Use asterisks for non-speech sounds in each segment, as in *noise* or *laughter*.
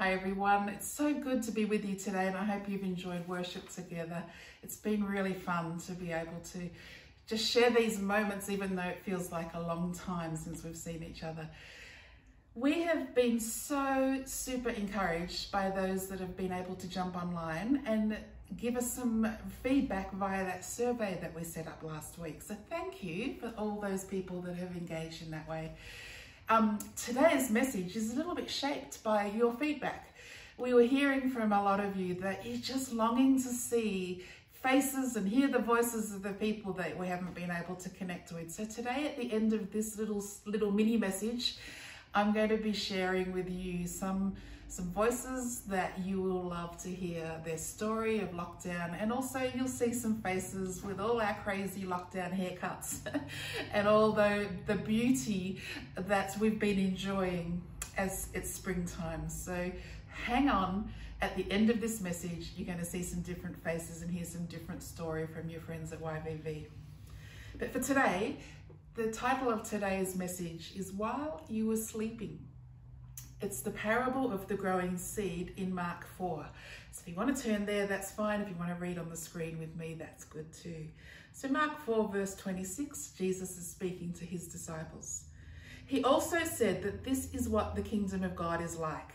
Hi everyone, it's so good to be with you today and I hope you've enjoyed worship together. It's been really fun to be able to just share these moments even though it feels like a long time since we've seen each other. We have been so super encouraged by those that have been able to jump online and give us some feedback via that survey that we set up last week. So thank you for all those people that have engaged in that way. Um, today's message is a little bit shaped by your feedback. We were hearing from a lot of you that you're just longing to see faces and hear the voices of the people that we haven't been able to connect with. So today at the end of this little little mini message, I'm going to be sharing with you some some voices that you will love to hear their story of lockdown and also you'll see some faces with all our crazy lockdown haircuts *laughs* and all the, the beauty that we've been enjoying as it's springtime. So hang on, at the end of this message, you're going to see some different faces and hear some different story from your friends at YVV. But for today, the title of today's message is While You Were Sleeping. It's the parable of the growing seed in Mark 4. So if you want to turn there, that's fine. If you want to read on the screen with me, that's good too. So Mark 4 verse 26, Jesus is speaking to his disciples. He also said that this is what the kingdom of God is like.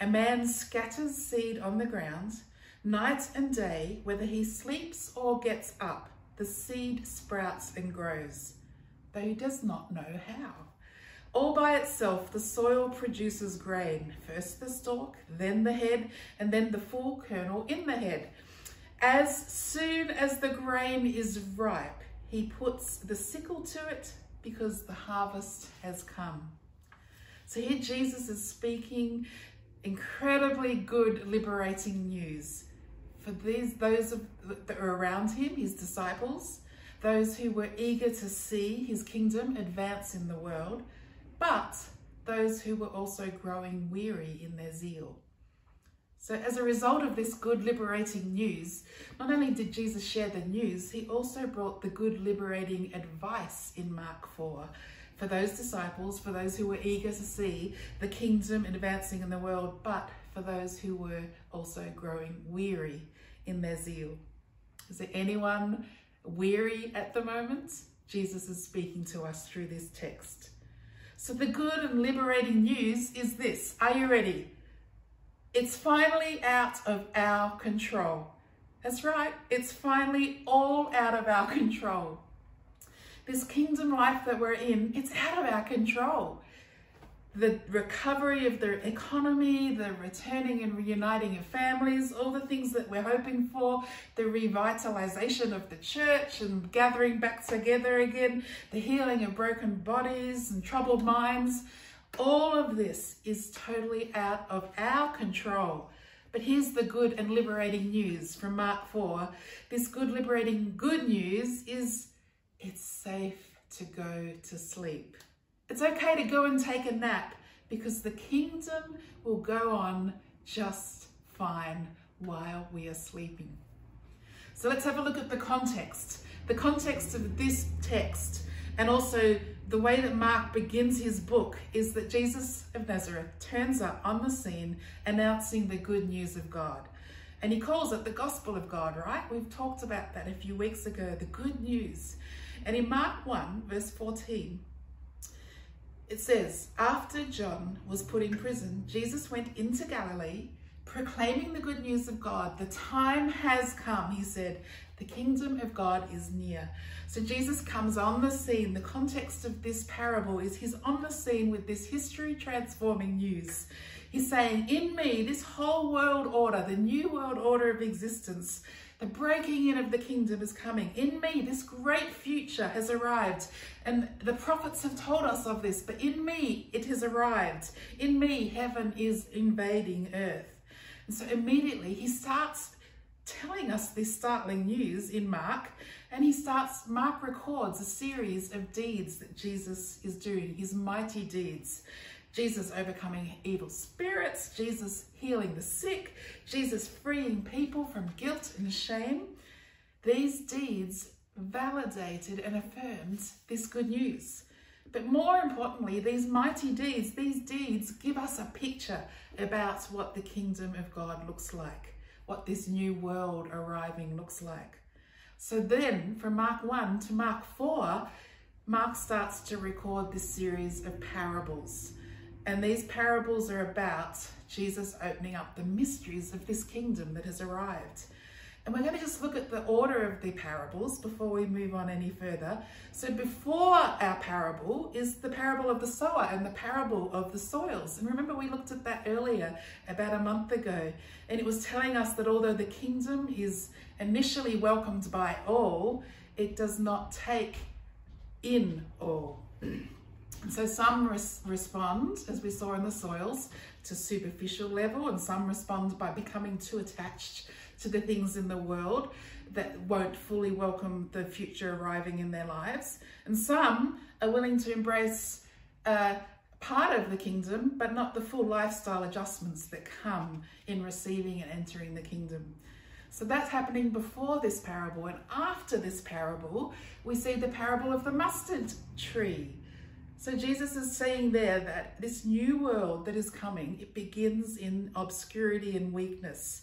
A man scatters seed on the ground, night and day, whether he sleeps or gets up, the seed sprouts and grows, though he does not know how. All by itself, the soil produces grain, first the stalk, then the head, and then the full kernel in the head. As soon as the grain is ripe, he puts the sickle to it because the harvest has come. So here Jesus is speaking incredibly good, liberating news for these those of, that are around him, his disciples, those who were eager to see his kingdom advance in the world, but those who were also growing weary in their zeal. So as a result of this good liberating news, not only did Jesus share the news, he also brought the good liberating advice in Mark 4 for those disciples, for those who were eager to see the kingdom advancing in the world, but for those who were also growing weary in their zeal. Is there anyone weary at the moment? Jesus is speaking to us through this text. So the good and liberating news is this. Are you ready? It's finally out of our control. That's right. It's finally all out of our *laughs* control. This kingdom life that we're in, it's out of our control the recovery of the economy, the returning and reuniting of families, all the things that we're hoping for, the revitalization of the church and gathering back together again, the healing of broken bodies and troubled minds. All of this is totally out of our control. But here's the good and liberating news from Mark 4. This good, liberating good news is it's safe to go to sleep. It's okay to go and take a nap because the kingdom will go on just fine while we are sleeping. So let's have a look at the context. The context of this text and also the way that Mark begins his book is that Jesus of Nazareth turns up on the scene announcing the good news of God. And he calls it the gospel of God, right? We've talked about that a few weeks ago, the good news. And in Mark 1, verse 14, it says, after John was put in prison, Jesus went into Galilee proclaiming the good news of God. The time has come, he said. The kingdom of God is near. So Jesus comes on the scene. The context of this parable is he's on the scene with this history transforming news. He's saying, in me, this whole world order, the new world order of existence, the breaking in of the kingdom is coming. In me, this great future has arrived. And the prophets have told us of this, but in me, it has arrived. In me, heaven is invading earth. And so immediately he starts telling us this startling news in Mark, and he starts, Mark records a series of deeds that Jesus is doing, his mighty deeds. Jesus overcoming evil spirits, Jesus healing the sick, Jesus freeing people from guilt and shame. These deeds validated and affirmed this good news. But more importantly, these mighty deeds, these deeds give us a picture about what the kingdom of God looks like, what this new world arriving looks like. So then from Mark 1 to Mark 4, Mark starts to record this series of parables. And these parables are about Jesus opening up the mysteries of this kingdom that has arrived. And we're going to just look at the order of the parables before we move on any further. So before our parable is the parable of the sower and the parable of the soils. And remember we looked at that earlier about a month ago. And it was telling us that although the kingdom is initially welcomed by all, it does not take in all. And so some res respond, as we saw in the soils, to superficial level, and some respond by becoming too attached to the things in the world that won't fully welcome the future arriving in their lives. And some are willing to embrace uh, part of the kingdom, but not the full lifestyle adjustments that come in receiving and entering the kingdom. So that's happening before this parable. And after this parable, we see the parable of the mustard tree. So Jesus is saying there that this new world that is coming, it begins in obscurity and weakness,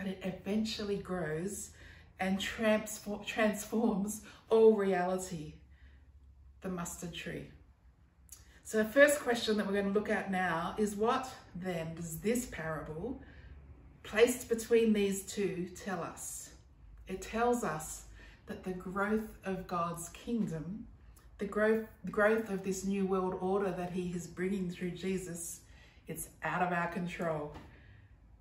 but it eventually grows and transforms all reality, the mustard tree. So the first question that we're going to look at now is what then does this parable placed between these two tell us? It tells us that the growth of God's kingdom, the growth, the growth of this new world order that he is bringing through Jesus, it's out of our control.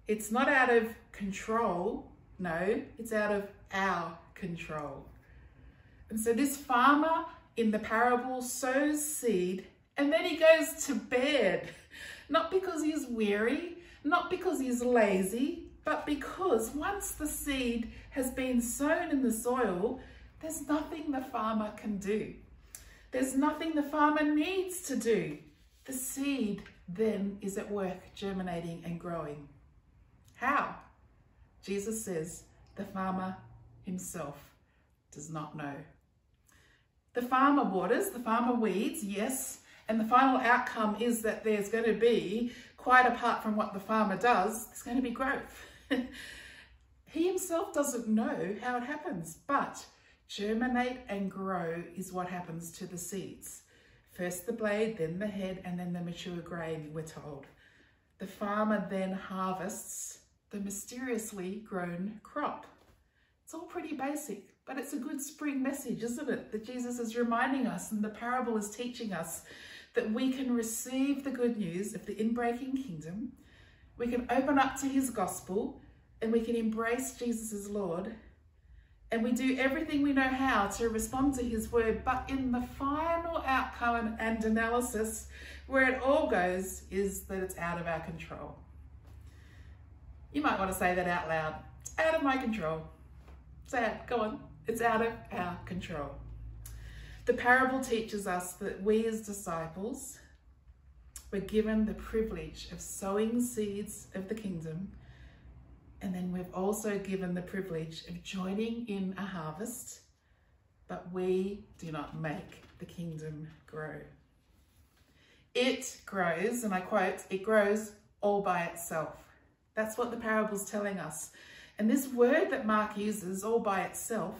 It's not out of control, no, it's out of our control. And so this farmer in the parable sows seed and then he goes to bed, *laughs* not because he's weary, not because he's lazy, but because once the seed has been sown in the soil, there's nothing the farmer can do. There's nothing the farmer needs to do. The seed then is at work germinating and growing. How? Jesus says the farmer himself does not know. The farmer waters, the farmer weeds, yes, and the final outcome is that there's going to be, quite apart from what the farmer does, there's going to be growth. *laughs* he himself doesn't know how it happens, but germinate and grow is what happens to the seeds. First the blade, then the head, and then the mature grain, we're told. The farmer then harvests the mysteriously grown crop. It's all pretty basic, but it's a good spring message, isn't it? That Jesus is reminding us and the parable is teaching us that we can receive the good news of the inbreaking kingdom, we can open up to his gospel, and we can embrace Jesus as Lord, and we do everything we know how to respond to his word, but in the final outcome and analysis, where it all goes is that it's out of our control. You might want to say that out loud. It's out of my control. Say it, go on. It's out of our control. The parable teaches us that we as disciples were given the privilege of sowing seeds of the kingdom and then we've also given the privilege of joining in a harvest, but we do not make the kingdom grow. It grows, and I quote, it grows all by itself. That's what the parable's telling us. And this word that Mark uses, all by itself,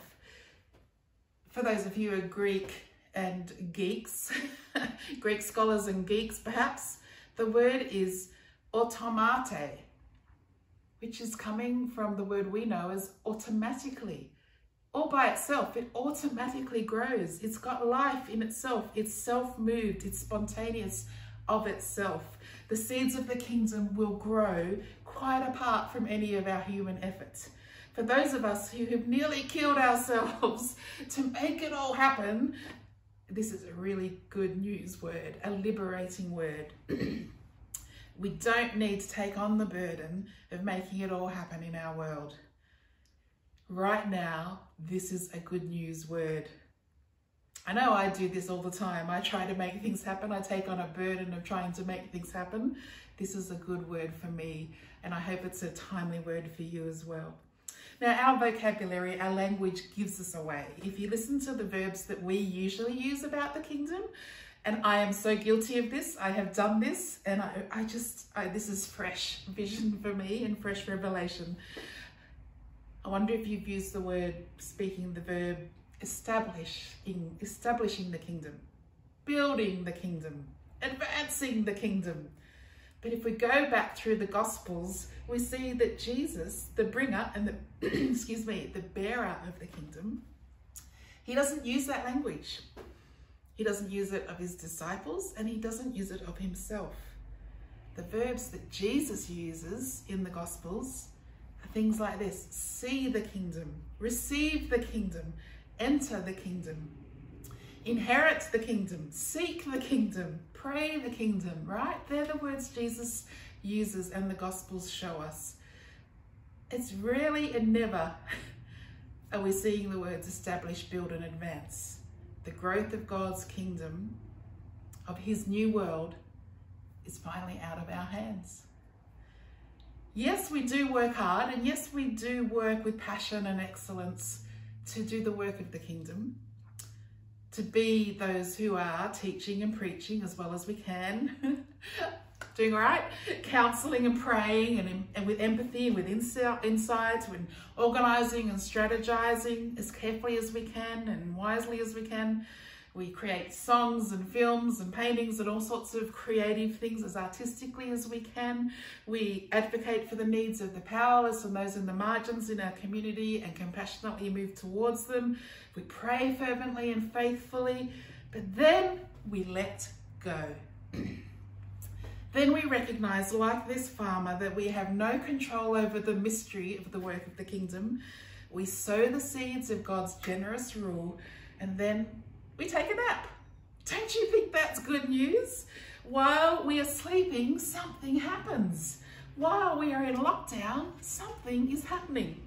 for those of you who are Greek and geeks, *laughs* Greek scholars and geeks perhaps, the word is automate, which is coming from the word we know as automatically. All by itself, it automatically grows. It's got life in itself. It's self-moved. It's spontaneous of itself. The seeds of the kingdom will grow quite apart from any of our human efforts for those of us who have nearly killed ourselves *laughs* to make it all happen, this is a really good news word, a liberating word. *clears throat* we don't need to take on the burden of making it all happen in our world. Right now, this is a good news word. I know I do this all the time. I try to make things happen. I take on a burden of trying to make things happen. This is a good word for me, and I hope it's a timely word for you as well. Now, our vocabulary, our language gives us away. If you listen to the verbs that we usually use about the kingdom, And I am so guilty of this. I have done this and I, I just, I, this is fresh vision for me and fresh revelation. I wonder if you've used the word, speaking the verb, establishing, establishing the kingdom, building the kingdom, advancing the kingdom. But if we go back through the Gospels, we see that Jesus, the bringer and the, *clears throat* excuse me, the bearer of the kingdom, he doesn't use that language. He doesn't use it of his disciples and he doesn't use it of himself. The verbs that Jesus uses in the Gospels are things like this see the kingdom, receive the kingdom, enter the kingdom, inherit the kingdom, seek the kingdom, pray the kingdom, right? They're the words Jesus uses and the Gospels show us. It's really and never *laughs* are we seeing the words establish, build, and advance. The growth of God's kingdom, of His new world, is finally out of our hands. Yes, we do work hard, and yes, we do work with passion and excellence to do the work of the kingdom, to be those who are teaching and preaching as well as we can, *laughs* doing all right, counseling and praying and, and with empathy and with insight, insights, when organizing and strategizing as carefully as we can and wisely as we can. We create songs and films and paintings and all sorts of creative things as artistically as we can. We advocate for the needs of the powerless and those in the margins in our community and compassionately move towards them. We pray fervently and faithfully, but then we let go. then we recognize, like this farmer, that we have no control over the mystery of the work of the kingdom. We sow the seeds of God's generous rule, and then we take a nap. Don't you think that's good news? While we are sleeping, something happens. While we are in lockdown, something is happening.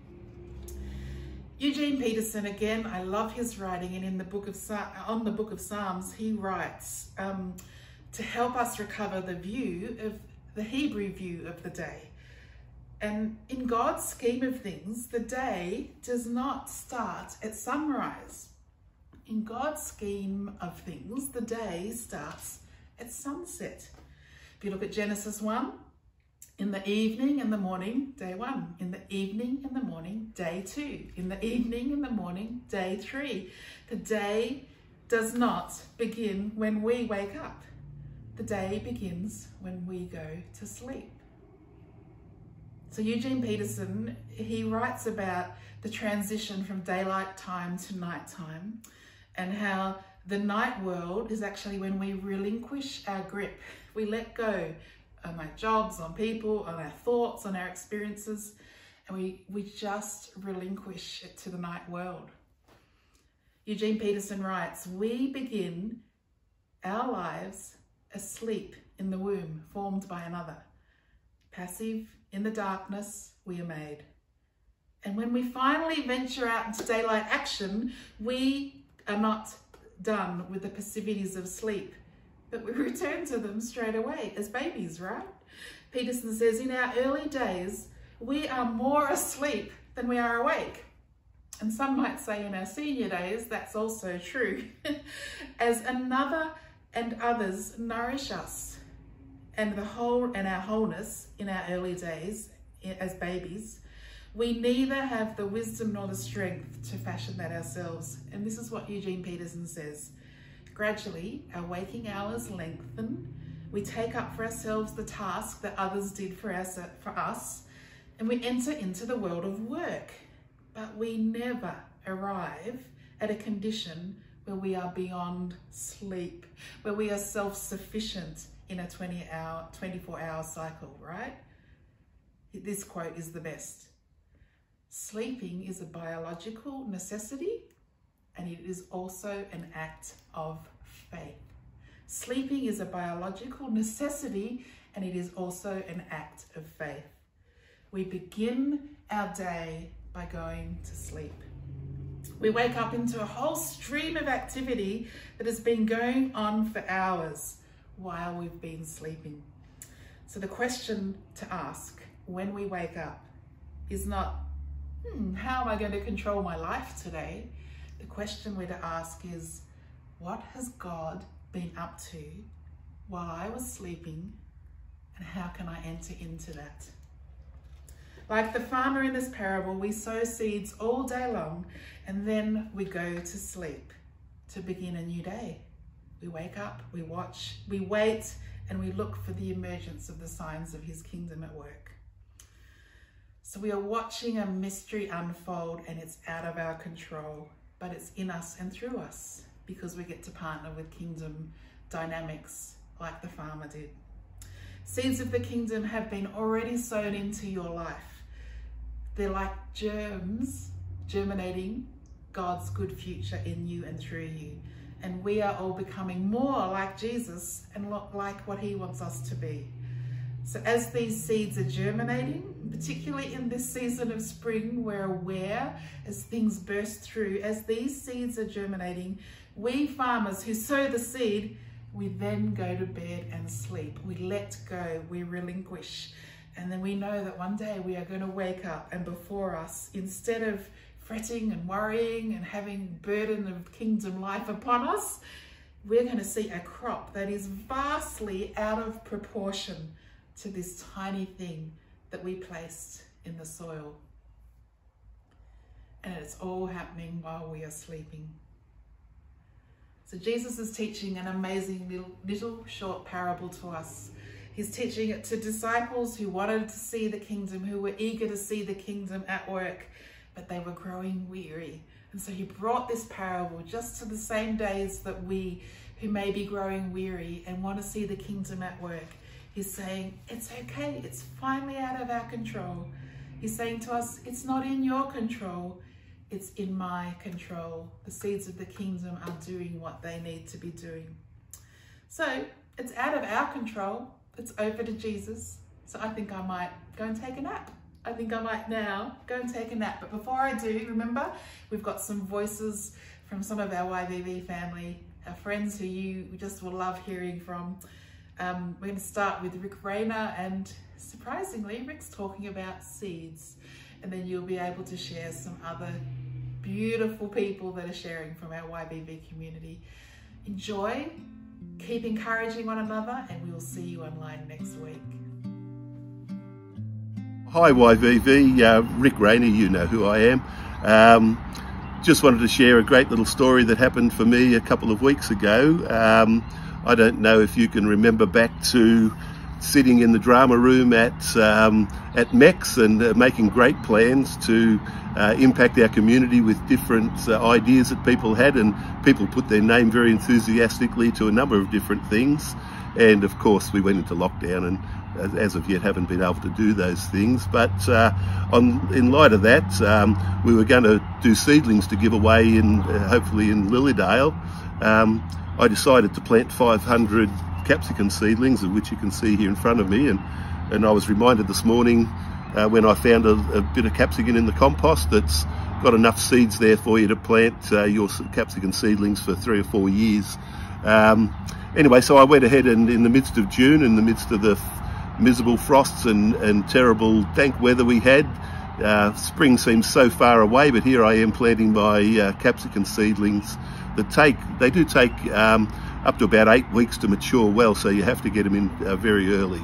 Eugene Peterson, again, I love his writing, and in the book of on the book of Psalms, he writes um, to help us recover the view of the Hebrew view of the day. And in God's scheme of things, the day does not start at sunrise in God's scheme of things, the day starts at sunset. If you look at Genesis 1, in the evening and the morning, day one. In the evening and the morning, day two. In the evening and the morning, day three. The day does not begin when we wake up. The day begins when we go to sleep. So Eugene Peterson, he writes about the transition from daylight time to nighttime and how the night world is actually when we relinquish our grip. We let go on our jobs, on people, on our thoughts, on our experiences, and we, we just relinquish it to the night world. Eugene Peterson writes, we begin our lives asleep in the womb formed by another. Passive in the darkness we are made. And when we finally venture out into daylight action, we are not done with the passivities of sleep, but we *laughs* return to them straight away as babies, right? Peterson says, in our early days, we are more asleep than we are awake. And some might say in our senior days, that's also true, *laughs* as another and others nourish us and the whole and our wholeness in our early days as babies we neither have the wisdom nor the strength to fashion that ourselves. And this is what Eugene Peterson says. Gradually, our waking hours lengthen. We take up for ourselves the task that others did for us, for us and we enter into the world of work. But we never arrive at a condition where we are beyond sleep, where we are self-sufficient in a 20 hour, 24 hour cycle, right? This quote is the best. Sleeping is a biological necessity and it is also an act of faith. Sleeping is a biological necessity and it is also an act of faith. We begin our day by going to sleep. We wake up into a whole stream of activity that has been going on for hours while we've been sleeping. So the question to ask when we wake up is not hmm, how am I going to control my life today? The question we're to ask is, what has God been up to while I was sleeping and how can I enter into that? Like the farmer in this parable, we sow seeds all day long and then we go to sleep to begin a new day. We wake up, we watch, we wait, and we look for the emergence of the signs of his kingdom at work. So we are watching a mystery unfold and it's out of our control, but it's in us and through us because we get to partner with kingdom dynamics like the farmer did. Seeds of the kingdom have been already sown into your life. They're like germs germinating God's good future in you and through you. And we are all becoming more like Jesus and like what he wants us to be. So as these seeds are germinating, particularly in this season of spring, we're aware as things burst through, as these seeds are germinating, we farmers who sow the seed, we then go to bed and sleep. We let go, we relinquish. And then we know that one day we are going to wake up and before us, instead of fretting and worrying and having burden of kingdom life upon us, we're going to see a crop that is vastly out of proportion to this tiny thing that we placed in the soil. And it's all happening while we are sleeping. So Jesus is teaching an amazing little, little short parable to us. He's teaching it to disciples who wanted to see the kingdom, who were eager to see the kingdom at work, but they were growing weary. And so he brought this parable just to the same days that we who may be growing weary and want to see the kingdom at work. He's saying, it's okay, it's finally out of our control. He's saying to us, it's not in your control, it's in my control. The seeds of the kingdom are doing what they need to be doing. So it's out of our control, it's over to Jesus. So I think I might go and take a nap. I think I might now go and take a nap. But before I do, remember, we've got some voices from some of our YVV family, our friends who you just will love hearing from. Um, we're going to start with Rick Rayner and surprisingly, Rick's talking about seeds. And then you'll be able to share some other beautiful people that are sharing from our YVV community. Enjoy, keep encouraging one another, and we will see you online next week. Hi YVV, uh, Rick Rayner, you know who I am. Um, just wanted to share a great little story that happened for me a couple of weeks ago. Um, I don't know if you can remember back to sitting in the drama room at um, at MEX and uh, making great plans to uh, impact our community with different uh, ideas that people had. And people put their name very enthusiastically to a number of different things. And of course we went into lockdown and as of yet haven't been able to do those things. But uh, on in light of that um, we were going to do seedlings to give away in uh, hopefully in Lilydale. Um, I decided to plant 500 capsicum seedlings, of which you can see here in front of me. And, and I was reminded this morning uh, when I found a, a, bit of capsicum in the compost that's got enough seeds there for you to plant uh, your capsicum seedlings for three or four years. Um, anyway, so I went ahead and in the midst of June, in the midst of the miserable frosts and, and terrible dank weather we had, uh, spring seems so far away, but here I am planting my uh, capsicum seedlings that take, they do take um, up to about eight weeks to mature well, so you have to get them in uh, very early.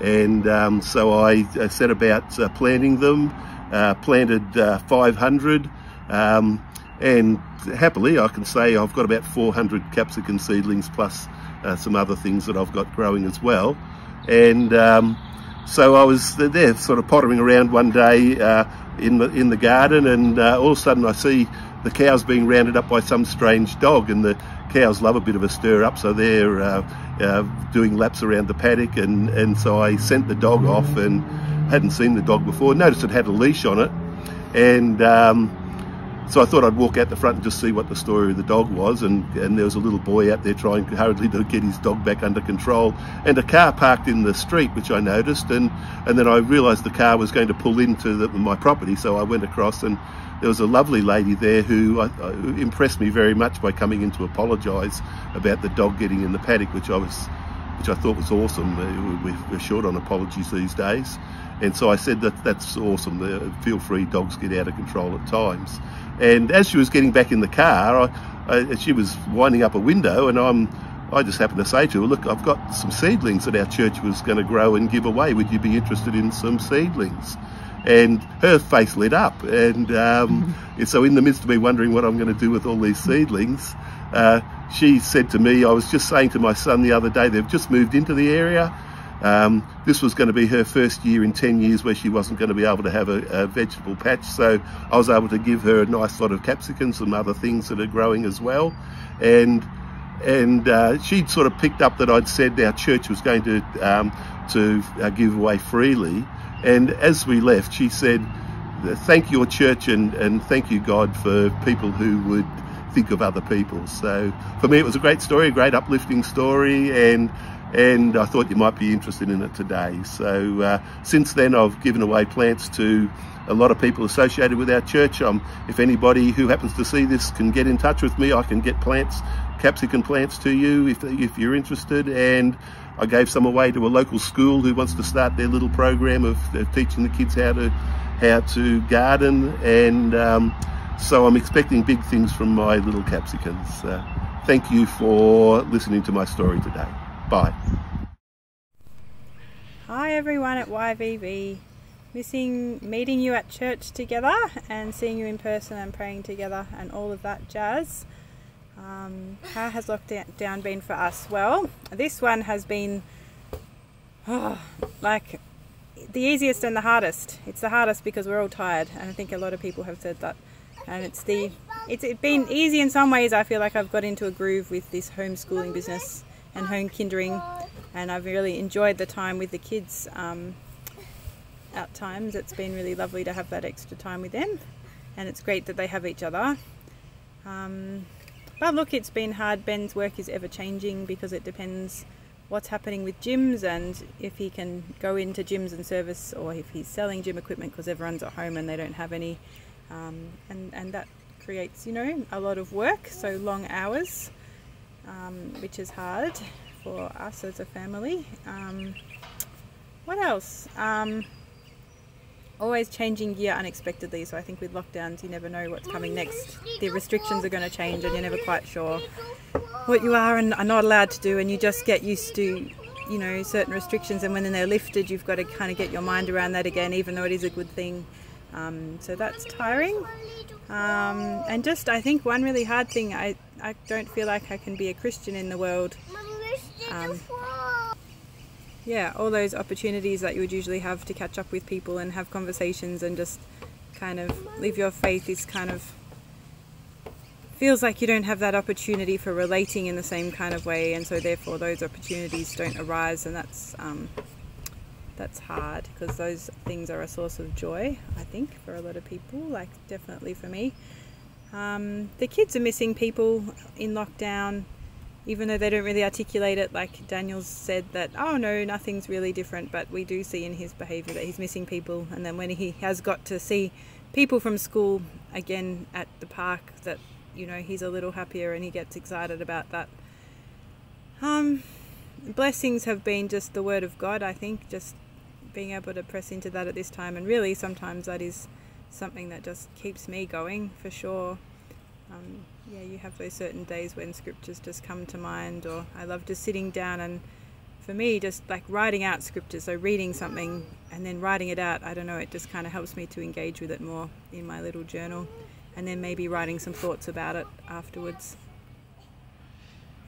And um, so I set about uh, planting them, uh, planted uh, 500, um, and happily I can say I've got about 400 capsicum seedlings plus some other things that I've got growing as well. And um, so I was there sort of pottering around one day in the in the garden and all of a sudden I see the cows being rounded up by some strange dog and the cows love a bit of a stir up so they're uh, uh, doing laps around the paddock and, and so I sent the dog off and hadn't seen the dog before, noticed it had a leash on it and um, so I thought I'd walk out the front and just see what the story of the dog was and, and there was a little boy out there trying hurriedly to get his dog back under control and a car parked in the street which I noticed and, and then I realised the car was going to pull into the, my property so I went across and there was a lovely lady there who, uh, impressed me very much by coming in to apologise about the dog getting in the paddock, which I was, which I thought was awesome. We're short on apologies these days, and so I said that that's awesome. Feel free, dogs get out of control at times. And as she was getting back in the car, I, I, she was winding up a window, and I'm I just happened to say to her, look, I've got some seedlings that our church was going to grow and give away. Would you be interested in some seedlings? And her face lit up. And um, *laughs* so, in the midst of me wondering what I'm going to do with all these seedlings, uh, she said to me, I was just saying to my son the other day, they've just moved into the area. Um, this was going to be her first year in 10 years where she wasn't going to be able to have a, a, vegetable patch. So I was able to give her a nice lot of capsicums and other things that are growing as well. And and uh, she'd sort of picked up that I'd said our church was going to um, to uh, give away freely. And as we left, she said, "Thank your church and and thank you God for people who would." think of other people so for me it was a great story a great uplifting story and and I thought you might be interested in it today. So uh, since then, I've given away plants to a lot of people associated with our church. Um, if anybody who happens to see this can get in touch with me, I can get plants, capsicum plants to you if, if you're interested. And I gave some away to a local school who wants to start their little program of, of teaching the kids how to how to garden. And um, so I'm expecting big things from my little capsicums. Uh, thank you for listening to my story today. Bye. Hi everyone at YVV. Missing meeting you at church together and seeing you in person and praying together and all of that jazz. Um, how has lockdown been for us? Well, this one has been oh, like the easiest and the hardest. It's the hardest because we're all tired, and I think a lot of people have said that. And it's the it's been easy in some ways. I feel like I've got into a groove with this homeschooling business and home kindering and I've really enjoyed the time with the kids um, at times. It's been really lovely to have that extra time with them and it's great that they have each other. Um, but look, it's been hard. Ben's work is ever changing because it depends what's happening with gyms and if he can go into gyms and service or if he's selling gym equipment because everyone's at home and they don't have any. Um, and, and that creates, you know, a lot of work, so long hours um, which is hard for us as a family. Um, what else? Um, always changing gear unexpectedly. So I think with lockdowns, you never know what's coming next. The restrictions are going to change, and you're never quite sure what you are and are not allowed to do. And you just get used to, you know, certain restrictions. And when they're lifted, you've got to kind of get your mind around that again, even though it is a good thing. Um, so that's tiring. Um, and just, I think one really hard thing I I don't feel like I can be a Christian in the world. Um, yeah, all those opportunities that you would usually have to catch up with people and have conversations and just kind of live your faith is kind of feels like you don't have that opportunity for relating in the same kind of way and so therefore those opportunities don't arise and that's um, that's hard because those things are a source of joy I think for a lot of people like definitely for me um, the kids are missing people in lockdown, even though they don't really articulate it. Like Daniel said that, oh no, nothing's really different, but we do see in his behaviour that he's missing people. And then when he has got to see people from school again at the park, that you know he's a little happier and he gets excited about that. Um, blessings have been just the word of God. I think just being able to press into that at this time, and really sometimes that is something that just keeps me going for sure. Um, yeah, you have those certain days when scriptures just come to mind, or I love just sitting down and for me, just like writing out scriptures, so reading something and then writing it out, I don't know, it just kind of helps me to engage with it more in my little journal and then maybe writing some thoughts about it afterwards.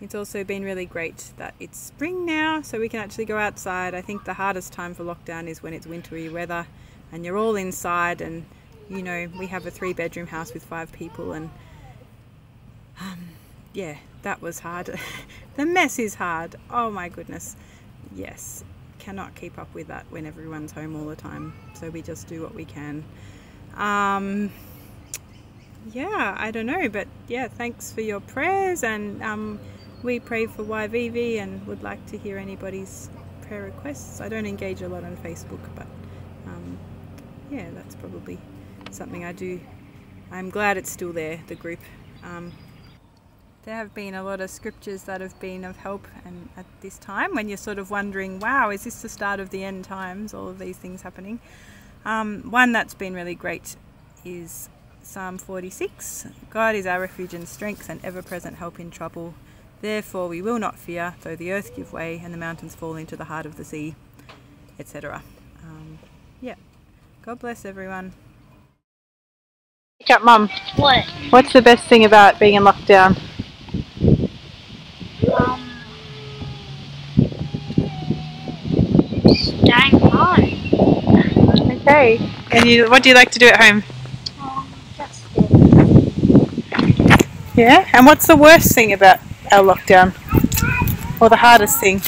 It's also been really great that it's spring now, so we can actually go outside. I think the hardest time for lockdown is when it's wintry weather and you're all inside and you know, we have a three bedroom house with five people and um, yeah, that was hard. *laughs* the mess is hard. Oh my goodness. Yes, cannot keep up with that when everyone's home all the time. So we just do what we can. Um, yeah, I don't know, but yeah, thanks for your prayers and um, we pray for YVV and would like to hear anybody's prayer requests. I don't engage a lot on Facebook, but um, yeah, that's probably something I do. I'm glad it's still there, the group. Um, there have been a lot of scriptures that have been of help and at this time when you're sort of wondering, wow, is this the start of the end times, all of these things happening. Um, one that's been really great is Psalm 46. God is our refuge and strength and ever present help in trouble. Therefore we will not fear, though the earth give way and the mountains fall into the heart of the sea, etc. Um, yeah. God bless everyone. Up, Mum. What? What's the best thing about being in lockdown? Um, staying home. Okay. And you, what do you like to do at home? Um, just it. Yeah. And what's the worst thing about our lockdown? Or the hardest thing?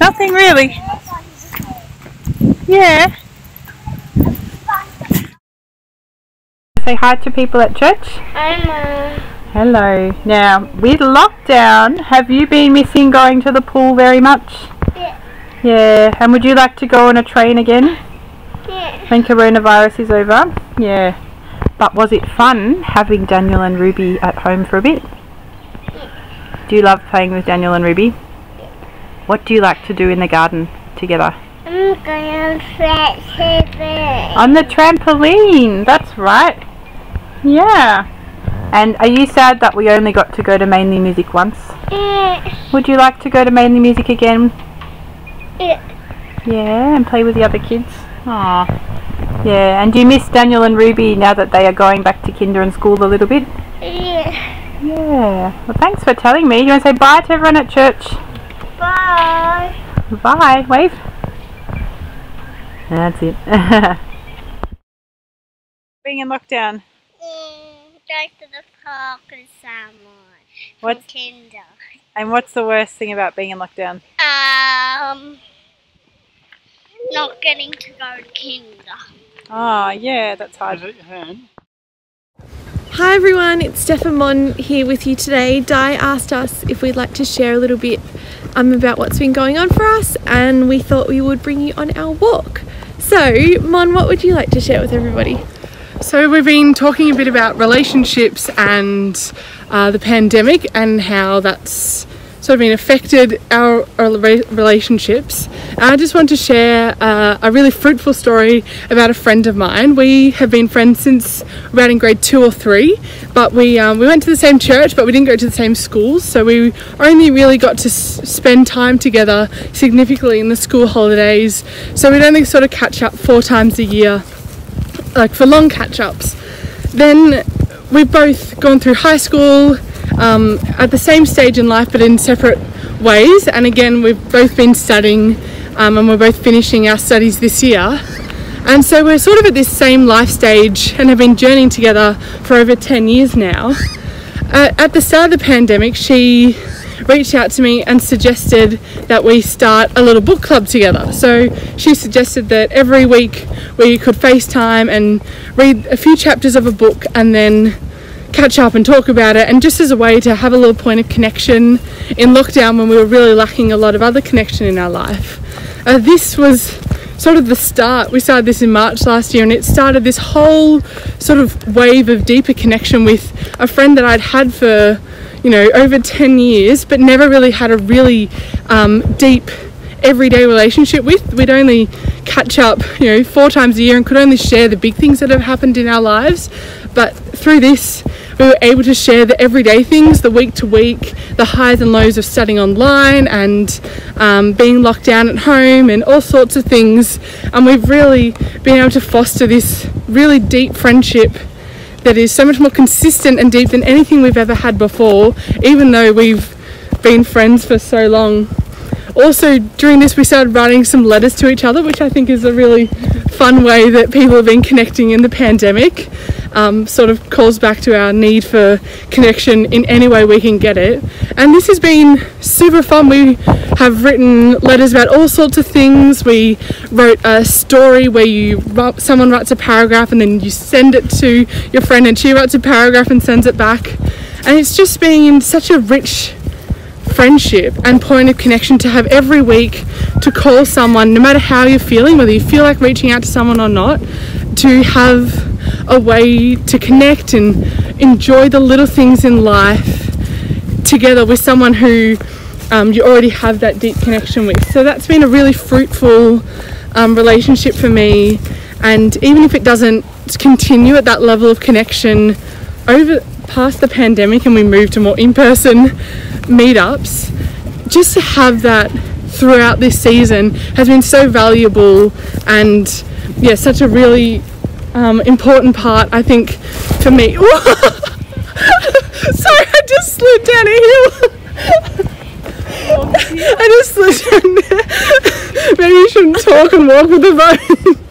Nothing really. Yeah. Say hi to people at church. I'm, uh, Hello. Now, with lockdown, have you been missing going to the pool very much? Yeah. Yeah. And would you like to go on a train again yeah. when coronavirus is over? Yeah. But was it fun having Daniel and Ruby at home for a bit? Do you love playing with Daniel and Ruby? What do you like to do in the garden together? I'm going to fetch it. On the trampoline, that's right. Yeah. And are you sad that we only got to go to Mainly Music once? Yeah. Would you like to go to Mainly Music again? Yeah. Yeah, and play with the other kids? Aw. Yeah, and do you miss Daniel and Ruby now that they are going back to kinder and school a little bit? Yeah. Yeah. Well, thanks for telling me. You want to say bye to everyone at church? Bye. Bye. Wave. That's it. *laughs* Being in lockdown. Mm, go to the park with someone. What's Kinder. and what's the worst thing about being in lockdown? Um, not getting to go to kinder. Oh, yeah, that's hard. Hi everyone, it's Steph and Mon here with you today. Di asked us if we'd like to share a little bit um, about what's been going on for us, and we thought we would bring you on our walk. So, Mon, what would you like to share with everybody? So, we've been talking a bit about relationships and uh, the pandemic and how that's sort of been affected our, our relationships. And I just want to share uh, a really fruitful story about a friend of mine. We have been friends since about in grade two or three, but we um, we went to the same church, but we didn't go to the same schools. So we only really got to spend time together significantly in the school holidays. So we'd only sort of catch up four times a year like for long catch ups. Then we've both gone through high school um, at the same stage in life but in separate ways. And again, we've both been studying um, and we're both finishing our studies this year. And so we're sort of at this same life stage and have been journeying together for over 10 years now. Uh, at the start of the pandemic, she reached out to me and suggested that we start a little book club together. So she suggested that every week we could FaceTime and read a few chapters of a book and then catch up and talk about it and just as a way to have a little point of connection in lockdown when we were really lacking a lot of other connection in our life. Uh, this was sort of the start. We started this in March last year and it started this whole sort of wave of deeper connection with a friend that I'd had for, you know, over 10 years but never really had a really um, deep everyday relationship with. We'd only catch up, you know, four times a year and could only share the big things that have happened in our lives. But through this, we were able to share the everyday things, the week to week, the highs and lows of studying online and um, being locked down at home and all sorts of things. And we've really been able to foster this really deep friendship that is so much more consistent and deep than anything we've ever had before, even though we've been friends for so long. Also, during this, we started writing some letters to each other, which I think is a really fun way that people have been connecting in the pandemic. Um, sort of calls back to our need for connection in any way we can get it. And this has been super fun. We have written letters about all sorts of things. We wrote a story where you someone writes a paragraph and then you send it to your friend, and she writes a paragraph and sends it back. And it's just been such a rich friendship and point of connection to have every week to call someone, no matter how you're feeling, whether you feel like reaching out to someone or not, to have a way to connect and enjoy the little things in life together with someone who um, you already have that deep connection with. So that's been a really fruitful um, relationship for me. And even if it doesn't continue at that level of connection over past the pandemic and we move to more in-person meetups, just to have that throughout this season has been so valuable and yeah, such a really um, important part, I think, for me. *laughs* Sorry, I just slid down a hill. *laughs* I just slid down there. *laughs* Maybe you shouldn't talk and walk with the phone.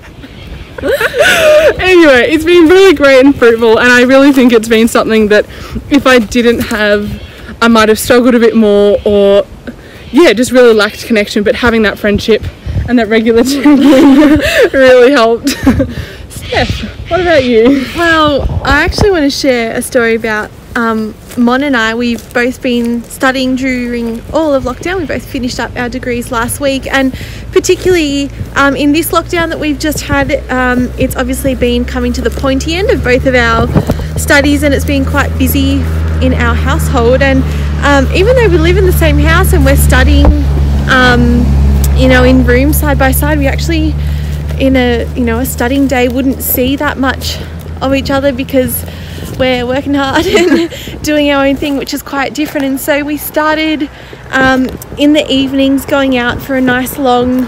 *laughs* anyway, it's been really great and fruitful, and I really think it's been something that if I didn't have, I might have struggled a bit more, or yeah, just really lacked connection. But having that friendship and that regular *laughs* checking *laughs* really helped. Steph, what about you? Well, I actually want to share a story about um, Mon and I. We've both been studying during all of lockdown. We both finished up our degrees last week, and particularly um, in this lockdown that we've just had, um, it's obviously been coming to the pointy end of both of our studies, and it's been quite busy in our household. And um, even though we live in the same house and we're studying, um, you know, in rooms side by side, we actually in a you know a studying day wouldn't see that much of each other because we're working hard and *laughs* doing our own thing, which is quite different. And so we started um, in the evenings going out for a nice long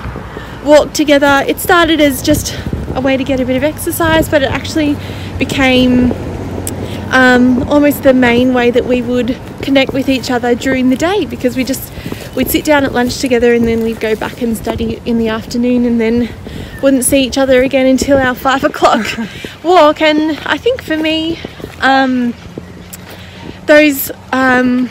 walk together. It started as just a way to get a bit of exercise, but it actually became um, almost the main way that we would connect with each other during the day because we just we'd sit down at lunch together and then we'd go back and study in the afternoon and then wouldn't see each other again until our five o'clock *laughs* walk. And I think for me, um, those um,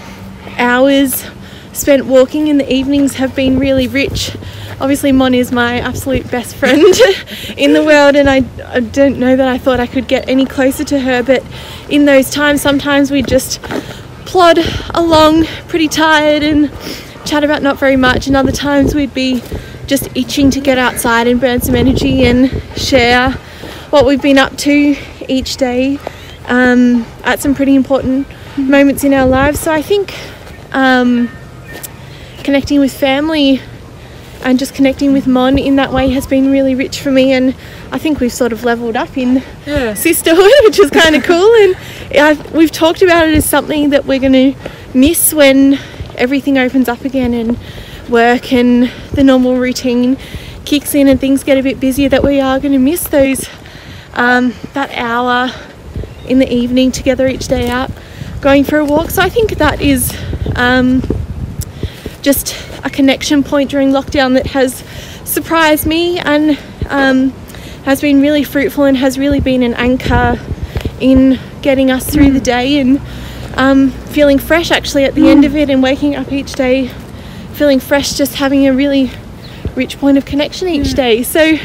hours spent walking in the evenings have been really rich. Obviously, Mon is my absolute best friend *laughs* in the world, and I, I don't know that I thought I could get any closer to her. But in those times, sometimes we just plod along pretty tired and chat about not very much, and other times we'd be just itching to get outside and burn some energy and share what we've been up to each day um, at some pretty important moments in our lives. So I think um, connecting with family and just connecting with Mon in that way has been really rich for me. And I think we've sort of leveled up in Yeah. sisterhood, *laughs* which is kind of cool. And I, we've talked about it as something that we're going to miss when everything opens up again and work and the normal routine kicks in and things get a bit busier. That we are going to miss those um, that hour in the evening together each day out going for a walk. So I think that is um, just a connection point during lockdown that has surprised me and um, has been really fruitful and has really been an anchor in getting us through the day and um, feeling fresh actually at the end of it and waking up each day feeling fresh just having a really rich point of connection each day so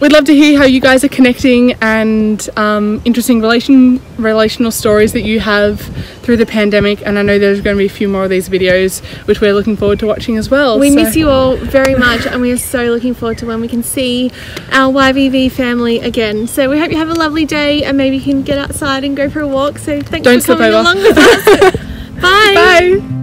We'd love to hear how you guys are connecting and um, interesting relation relational stories that you have through the pandemic. And I know there's going to be a few more of these videos, which we're looking forward to watching as well. We So- miss you all very much, and we are so looking forward to when we can see our YVV family again. So we hope you have a lovely day, and maybe you can get outside and go for a walk. So thanks Don't for slip coming over. along with us. *laughs* Bye. Bye.